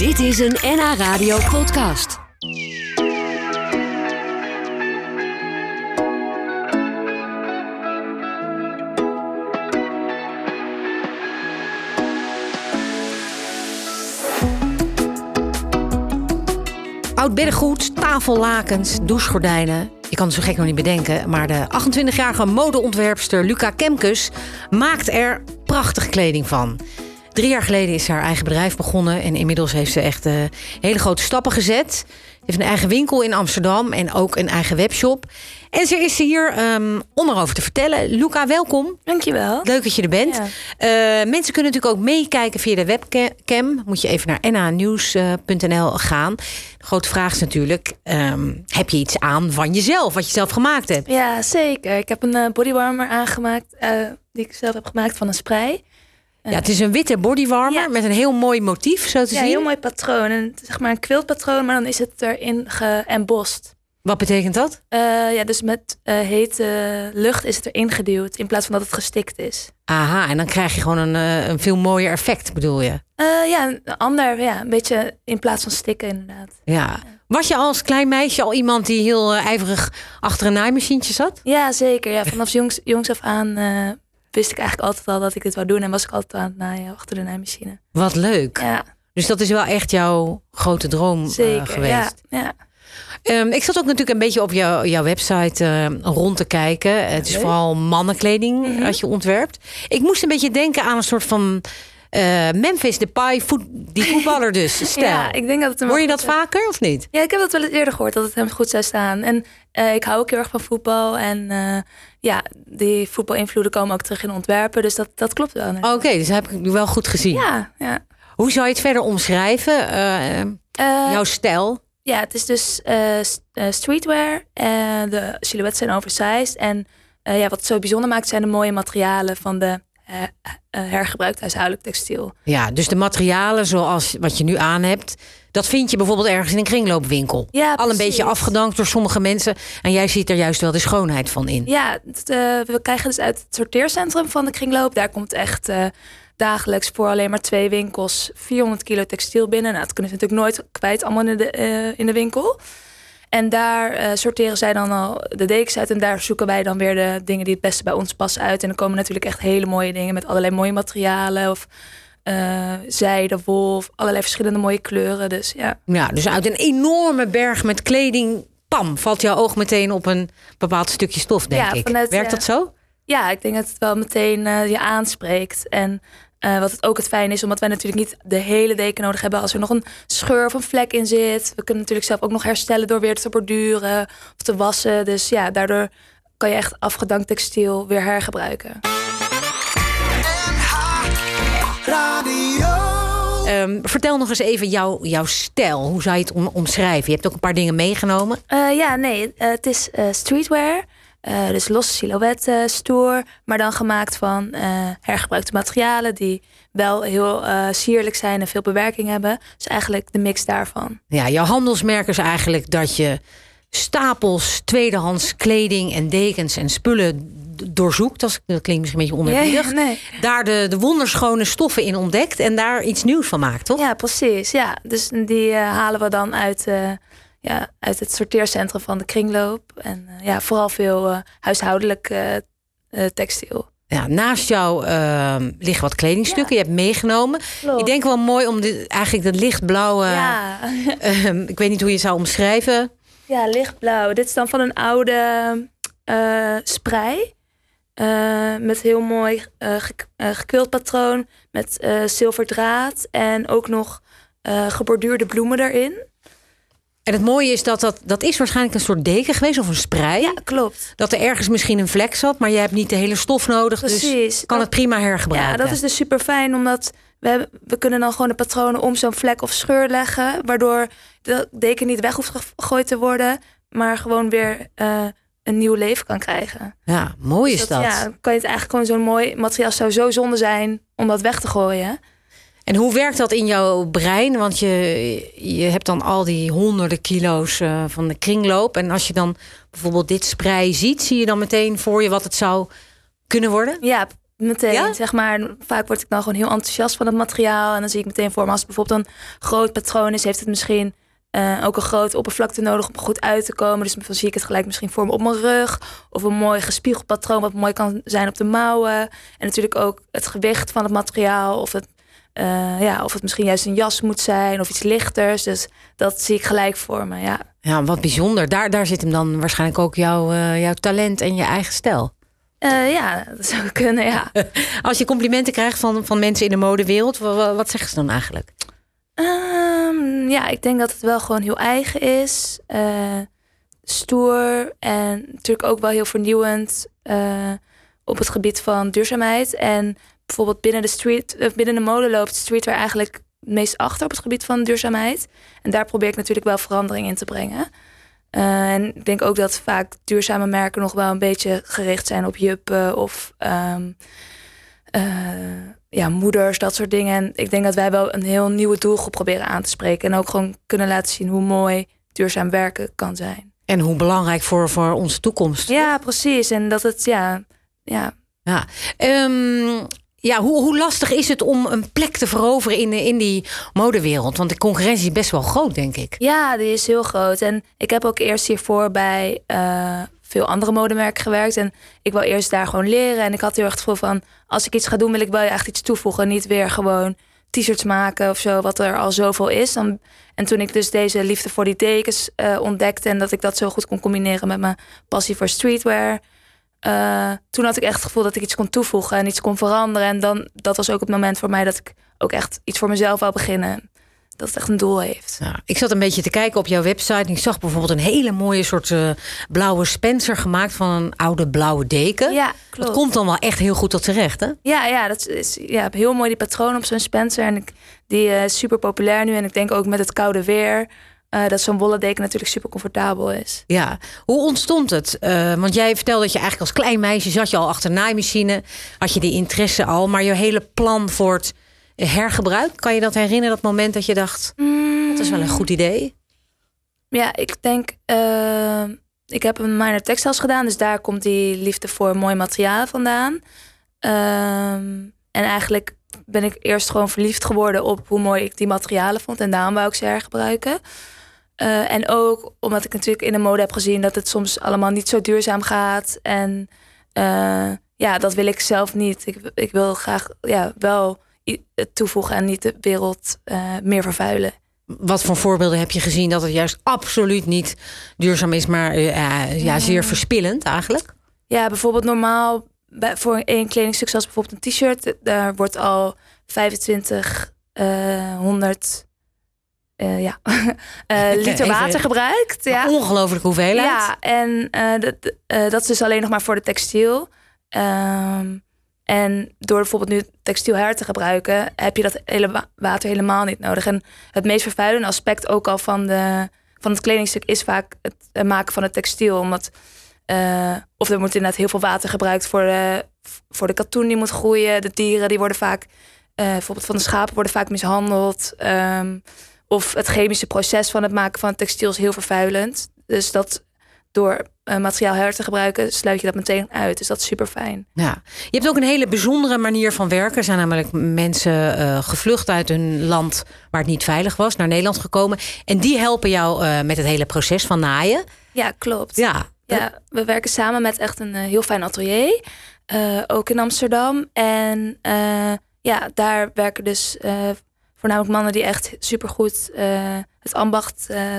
Dit is een NH Radio podcast. Oud beddengoed, tafellakens, douchegordijnen. Je kan het zo gek nog niet bedenken, maar de 28-jarige modeontwerpster Luca Kemkes maakt er prachtige kleding van. Drie jaar geleden is ze haar eigen bedrijf begonnen en inmiddels heeft ze echt eh, hele grote stappen gezet. Ze heeft een eigen winkel in Amsterdam en ook een eigen webshop. En ze is hier um, om erover te vertellen. Luca, welkom. Dankjewel. Leuk dat je er bent. Ja. Uh, mensen kunnen natuurlijk ook meekijken via de webcam. Moet je even naar nhnieuws.nl gaan. De grote vraag is natuurlijk: um, heb je iets aan van jezelf, wat je zelf gemaakt hebt? Ja, zeker. Ik heb een uh, bodywarmer aangemaakt, uh, die ik zelf heb gemaakt van een spray. Ja, het is een witte bodywarmer Ja. met een heel mooi motief, zo te Ja, zien. heel mooi patroon. En, zeg maar een quiltpatroon, maar dan is het erin geëmbost. Wat betekent dat? Uh, ja, dus met uh, hete lucht is het erin geduwd in plaats van dat het gestikt is. Aha, en dan krijg je gewoon een, uh, een veel mooier effect, bedoel je? ja, een ander, ja, een beetje in plaats van stikken inderdaad. Ja. Was je als klein meisje al iemand die heel ijverig achter een naaimachientje zat? Ja, zeker. Ja, vanaf jongs, jongs af aan wist ik eigenlijk altijd al dat ik dit wou doen. En was ik altijd aan het naaien achter de naaimachine. Wat leuk. Ja. Dus dat is wel echt jouw grote droom zeker, uh, geweest. Ja, ja. Um, ik zat ook natuurlijk een beetje op jou, jouw website uh, rond te kijken. Het is Leuk. vooral mannenkleding Mhm. mm -hmm. wat je ontwerpt. Ik moest een beetje denken aan een soort van uh, Memphis Depay, voet, die voetballer dus, stijl. ja, ik denk dat het hem Hoor je dat vaker of niet? Ja, ik heb dat wel eens eerder gehoord dat het hem goed zou staan. En eh, ik hou ook heel erg van voetbal. En eh, ja, die voetbalinvloeden komen ook terug in ontwerpen. Dus dat, dat klopt wel. Oké, okay, dus dat heb ik wel goed gezien. Ja, ja. Hoe zou je het verder omschrijven, jouw stijl? Ja, het is dus streetwear. En de silhouetten zijn oversized. En ja, wat het zo bijzonder maakt zijn de mooie materialen van de hergebruikt huishoudelijk textiel. Ja, dus de materialen zoals wat je nu aan hebt, dat vind je bijvoorbeeld ergens in een kringloopwinkel. Ja, Al een beetje afgedankt door sommige mensen. En jij ziet er juist wel de schoonheid van in. Ja, het, we krijgen dus uit het sorteercentrum van de kringloop. Daar komt echt uh, dagelijks voor alleen maar twee winkels 400 kilo textiel binnen. Nou, dat kunnen ze natuurlijk nooit kwijt allemaal in de, uh, in de winkel. En daar uh, sorteren zij dan al de dekens uit. En daar zoeken wij dan weer de dingen die het beste bij ons passen uit. En dan komen natuurlijk echt hele mooie dingen met allerlei mooie materialen. Of uh, zijde, wol, allerlei verschillende mooie kleuren. Dus ja. Ja, dus uit een enorme berg met kleding, pam, valt jouw oog meteen op een bepaald stukje stof, denk ja, ik. Vanuit, Werkt dat zo? Ja, ik denk dat het wel meteen uh, je aanspreekt. En uh, wat het ook het fijn is, omdat wij natuurlijk niet de hele deken nodig hebben als er nog een scheur of een vlek in zit. We kunnen natuurlijk zelf ook nog herstellen door weer te borduren of te wassen. Dus ja, daardoor kan je echt afgedankt textiel weer hergebruiken. Um, vertel nog eens even jouw, jouw stijl. Hoe zou je het om, omschrijven? Je hebt ook een paar dingen meegenomen. Uh, ja, nee, uh, het is uh, streetwear. Uh, dus losse silhouetten, stoer, maar dan gemaakt van uh, hergebruikte materialen die wel heel uh, sierlijk zijn en veel bewerking hebben. Dus eigenlijk de mix daarvan. Ja, jouw handelsmerk is eigenlijk dat je stapels tweedehands kleding en dekens en spullen doorzoekt. Dat klinkt misschien een beetje onerbiedig. Ja, nee. Daar de, de wonderschone stoffen in ontdekt en daar iets nieuws van maakt, toch? Ja, precies. Ja, dus die halen we dan uit ja, uit het sorteercentrum van de kringloop. En uh, ja, vooral veel uh, huishoudelijk uh, textiel. Ja, naast jou ehm, liggen wat kledingstukken. Ja. Je hebt meegenomen. Klopt. Ik denk wel mooi om eigenlijk dat lichtblauwe... Ja. Ehm, ik weet niet hoe je het zou omschrijven. Ja, lichtblauw. Dit is dan van een oude sprei. met heel mooi ge gekwild patroon. Met zilverdraad. En ook nog geborduurde bloemen erin. En het mooie is dat, dat dat is waarschijnlijk een soort deken geweest of een sprei. Ja, klopt. Dat er ergens misschien een vlek zat, maar je hebt niet de hele stof nodig. Precies. Dus kan dat, het prima hergebruiken. Ja, dat is dus super fijn, omdat we, hebben, we kunnen dan gewoon de patronen om zo'n vlek of scheur leggen. Waardoor de deken niet weg hoeft gegooid te worden, maar gewoon weer uh, een nieuw leven kan krijgen. Ja, mooi is dus dat. dat. Ja, kan je het eigenlijk gewoon zo'n mooi materiaal zou zo zonde zijn om dat weg te gooien. En hoe werkt dat in jouw brein? Want je, je hebt dan al die honderden kilo's uh, van de kringloop. En als je dan bijvoorbeeld dit sprei ziet, zie je dan meteen voor je wat het zou kunnen worden? Ja, meteen. Ja? Zeg maar, vaak word ik dan gewoon heel enthousiast van het materiaal. En dan zie ik meteen voor me, als het bijvoorbeeld een groot patroon is, heeft het misschien eh, ook een grote oppervlakte nodig om goed uit te komen. Dus dan zie ik het gelijk misschien voor me op mijn rug. Of een mooi gespiegeld patroon, wat mooi kan zijn op de mouwen. En natuurlijk ook het gewicht van het materiaal. Of het, eh, ja, of het misschien juist een jas moet zijn of iets lichters. Dus dat zie ik gelijk voor me, ja. Ja, wat bijzonder. Daar, daar zit hem dan waarschijnlijk ook jouw, eh, jouw talent en je eigen stijl. Eh, ja, dat zou kunnen, ja. Als je complimenten krijgt van, van mensen in de modewereld, wa- wa- wat zeggen ze dan eigenlijk? Ehm, ja, ik denk dat het wel gewoon heel eigen is. stoer en natuurlijk ook wel heel vernieuwend op het gebied van duurzaamheid. En bijvoorbeeld binnen de, street, eh, binnen de mode loopt streetwear eigenlijk het meest achter op het gebied van duurzaamheid. En daar probeer ik natuurlijk wel verandering in te brengen. Eh, en ik denk ook dat vaak duurzame merken nog wel een beetje gericht zijn op juppen of ehm, eh, ja, moeders, dat soort dingen. En ik denk dat wij wel een heel nieuwe doelgroep proberen aan te spreken. En ook gewoon kunnen laten zien hoe mooi duurzaam werken kan zijn. En hoe belangrijk voor, voor onze toekomst. Ja, precies. En dat het, ja, ja. Ja, Ehm, ja hoe, hoe lastig is het om een plek te veroveren in, in die modewereld? Want de concurrentie is best wel groot, denk ik. ja, die is heel groot. En ik heb ook eerst hiervoor bij eh, veel andere modemerken gewerkt. En ik wil eerst daar gewoon leren. En ik had heel erg het gevoel van, als ik iets ga doen, wil ik wel echt iets toevoegen. Niet weer gewoon t-shirts maken of zo, wat er al zoveel is. Dan, en toen ik dus deze liefde voor die dekens eh, ontdekte... en dat ik dat zo goed kon combineren met mijn passie voor streetwear... eh, toen had ik echt het gevoel dat ik iets kon toevoegen en iets kon veranderen. En dan, dat was ook het moment voor mij dat ik ook echt iets voor mezelf wou beginnen. Dat het echt een doel heeft. Ja, ik zat een beetje te kijken op jouw website. En ik zag bijvoorbeeld een hele mooie soort eh, blauwe Spencer gemaakt van een oude blauwe deken. Ja, Dat klopt. komt dan wel echt heel goed tot terecht, hè? Ja, ja, dat is ja, heel mooi die patroon op zo'n Spencer. En ik, die eh, is super populair nu. En ik denk ook met het koude weer... eh, dat zo'n wollen deken natuurlijk super comfortabel is. Ja, hoe ontstond het? Eh, want jij vertelde dat je eigenlijk als klein meisje zat je al achter naaimachine, had je die interesse al, maar je hele plan voor het hergebruik, kan je dat herinneren? Dat moment dat je dacht, dat is wel een goed idee. Ja, ik denk... eh, ik heb een minor textiles gedaan. Dus daar komt die liefde voor mooi materiaal vandaan. Ehm, en eigenlijk ben ik eerst gewoon verliefd geworden op hoe mooi ik die materialen vond. En daarom wou ik ze hergebruiken. Eh, en ook omdat ik natuurlijk in de mode heb gezien dat het soms allemaal niet zo duurzaam gaat. En eh, ja, dat wil ik zelf niet. Ik, ik wil graag ja, wel toevoegen en niet de wereld eh, meer vervuilen. Wat voor voorbeelden heb je gezien dat het juist absoluut niet duurzaam is, maar ja, ja, zeer verspillend eigenlijk? Ja, bijvoorbeeld normaal bij, voor één kledingstuk, zoals bijvoorbeeld een t-shirt, daar wordt al 25 100 eh, ja, eh, liter Even- water gebruikt. Ja, Ongelooflijke hoeveelheid. ja en eh, dat, dat is dus alleen nog maar voor de textiel. Ehm, en door bijvoorbeeld nu textiel her te gebruiken, heb je dat hele wa- water helemaal niet nodig. En het meest vervuilende aspect ook al van, de, van het kledingstuk is vaak het maken van het textiel. Omdat, of er wordt inderdaad heel veel water gebruikt voor de, voor de katoen die moet groeien. De dieren die worden vaak, bijvoorbeeld van de schapen worden vaak mishandeld. Ehm, of het chemische proces van het maken van textiel is heel vervuilend. Dus dat door eh, materiaal her te gebruiken, sluit je dat meteen uit. Dus dat is super fijn. Ja. Je hebt ook een hele bijzondere manier van werken. Er zijn namelijk mensen eh, gevlucht uit hun land waar het niet veilig was, naar Nederland gekomen. En die helpen jou eh, met het hele proces van naaien. Ja, klopt. Ja, Ja, we werken samen met echt een heel fijn atelier. ook in Amsterdam. En ja, daar werken dus voornamelijk mannen die echt supergoed eh het ambacht eh,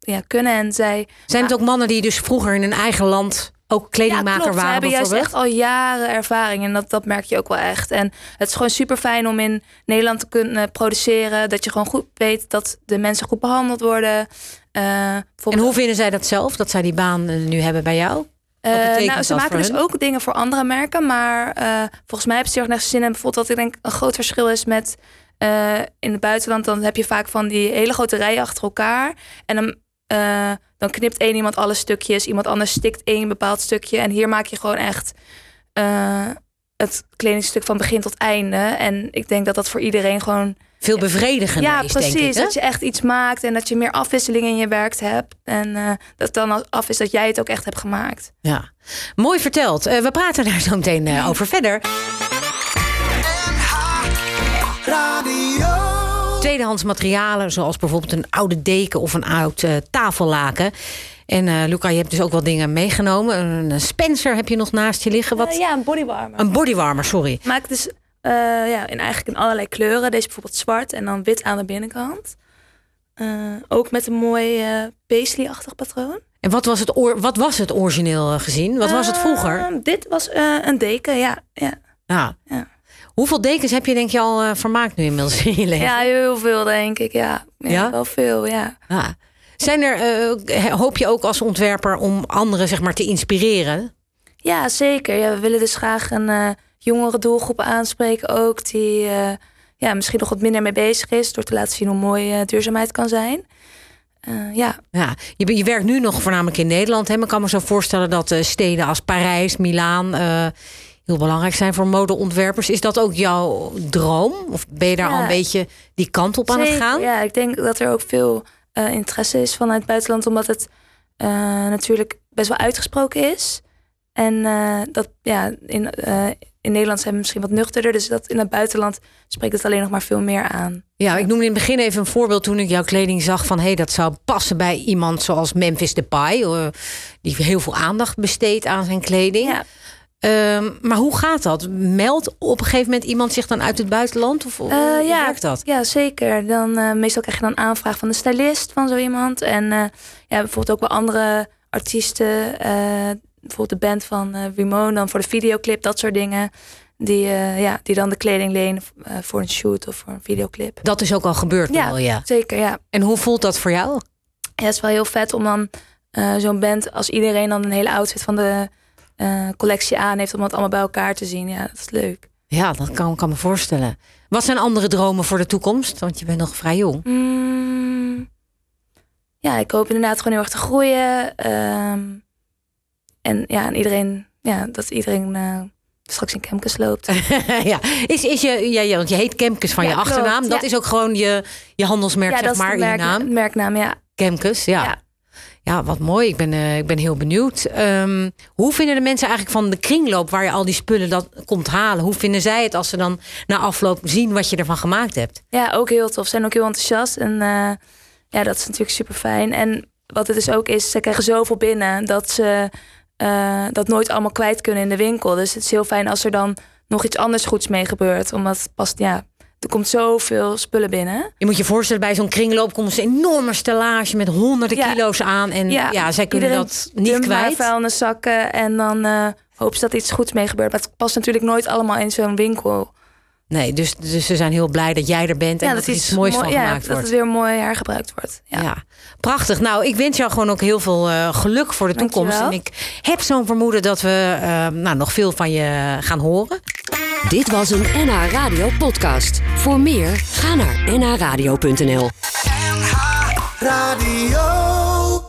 ja, kunnen. En zij Zijn het ook mannen die dus vroeger in hun eigen land ook kledingmaker ja, klopt. Ze waren? hebben juist echt al jaren ervaring. En dat, dat merk je ook wel echt. En het is gewoon super fijn om in Nederland te kunnen produceren. Dat je gewoon goed weet dat de mensen goed behandeld worden. Eh, En hoe vinden zij dat zelf, dat zij die baan eh, nu hebben bij jou? Eh, nou, ze dat maken dus hun? ook dingen voor andere merken. Maar eh, volgens mij hebben ze heel erg naar zin in. Bijvoorbeeld wat ik denk een groot verschil is met eh, in het buitenland. Dan heb je vaak van die hele grote rijen achter elkaar. En dan, eh, dan knipt één iemand alle stukjes. Iemand anders stikt één bepaald stukje. En hier maak je gewoon echt eh, het kledingstuk van begin tot einde. En ik denk dat dat voor iedereen gewoon... Veel bevredigender ja, is, precies. denk ik. hè? dat je echt iets maakt. En dat je meer afwisseling in je werk hebt. En dat dan af is dat jij het ook echt hebt gemaakt. Ja, mooi verteld. We praten daar zo meteen over verder. Tweedehands materialen, zoals bijvoorbeeld een oude deken of een oud uh, tafellaken. En uh, Luca, je hebt dus ook wel dingen meegenomen. Een Spencer heb je nog naast je liggen. Wat... Uh, ja, een bodywarmer. Een bodywarmer, sorry. Maak dus ja, in eigenlijk in allerlei kleuren. Deze bijvoorbeeld zwart en dan wit aan de binnenkant. ook met een mooi paisley-achtig patroon. En wat was het, wat was het origineel gezien? Wat was het vroeger? Dit was een deken, ja. ja. ja. Hoeveel dekens heb je denk je al uh, vermaakt nu inmiddels in je leven? Ja, heel veel denk ik, ja. ja, Wel veel, ja. ja. Zijn er, uh, hoop je ook als ontwerper om anderen zeg maar te inspireren? Ja, zeker. Ja, we willen dus graag een uh, jongere doelgroep aanspreken ook... die ja, misschien nog wat minder mee bezig is... door te laten zien hoe mooi duurzaamheid kan zijn. ja. ja je, je, werkt nu nog voornamelijk in Nederland. Hè? Maar ik kan me zo voorstellen dat steden als Parijs, Milaan heel belangrijk zijn voor modeontwerpers. Is dat ook jouw droom? Of ben je daar al een beetje die kant op aan het gaan? Ja, ik denk dat er ook veel uh, interesse is vanuit het buitenland, omdat het uh, natuurlijk best wel uitgesproken is. En uh, dat ja, in, in Nederland zijn we misschien wat nuchterder. Dus dat in het buitenland spreekt het alleen nog maar veel meer aan. Ja, ik noemde in het begin even een voorbeeld toen ik jouw kleding zag van hé, hey, dat zou passen bij iemand zoals Memphis Depay, die heel veel aandacht besteedt aan zijn kleding. Ja. Ehm, maar hoe gaat dat? Meldt op een gegeven moment iemand zich dan uit het buitenland? Of uh, hoe ja, werkt dat? Ja, zeker. Dan, uh, meestal krijg je dan aanvraag van de stylist van zo iemand. En uh, ja, bijvoorbeeld ook wel andere artiesten. bijvoorbeeld de band van Ramone dan voor de videoclip, dat soort dingen. Die, ja, die dan de kleding lenen voor een shoot of voor een videoclip. Dat is ook al gebeurd ja, wel, ja. zeker, ja. En hoe voelt dat voor jou? Ja, het is wel heel vet om dan zo'n band... als iedereen dan een hele outfit van de uh, collectie aan heeft om het allemaal bij elkaar te zien. Ja, dat is leuk. Ja, dat kan, kan me voorstellen. Wat zijn andere dromen voor de toekomst? Want je bent nog vrij jong. Mm, ja, ik hoop inderdaad gewoon heel erg te groeien. Um, en ja, en iedereen, ja, dat iedereen uh, straks in Kemkes loopt. ja, is, is je, ja, ja, want je heet Kemkes van je achternaam. dat is ook gewoon je, je handelsmerk, ja, zeg maar, merk, je naam. merknaam, ja. Kemkes, ja. Ja, wat mooi. Ik ben, uh, ik ben heel benieuwd. Um, hoe vinden de mensen eigenlijk van de kringloop waar je al die spullen dat komt halen? Hoe vinden zij het als ze dan na afloop zien wat je ervan gemaakt hebt? Ja, ook heel tof. Ze zijn ook heel enthousiast. En uh, ja, dat is natuurlijk super fijn. En wat het dus ook is, ze krijgen zoveel binnen dat ze uh, dat nooit allemaal kwijt kunnen in de winkel. Dus het is heel fijn als er dan nog iets anders goeds mee gebeurt. Omdat pas, ja, er komt zoveel spullen binnen. Je moet je voorstellen, bij zo'n kringloop komt een enorme stellage met honderden kilo's aan. En ja, zij kunnen dat niet kwijt. zakken en dan uh, hopen ze dat iets goeds mee gebeurt. Maar het past natuurlijk nooit allemaal in zo'n winkel. Nee, dus, dus ze zijn heel blij dat jij er bent en dat, er iets moois van gemaakt wordt. dat het weer mooi hergebruikt wordt. Ja. prachtig. Nou, ik wens jou gewoon ook heel veel uh, geluk voor de toekomst. En ik heb zo'n vermoeden dat we uh, nou, nog veel van je gaan horen. Dit was een NH Radio podcast. Voor meer, ga naar nhradio.nl NH Radio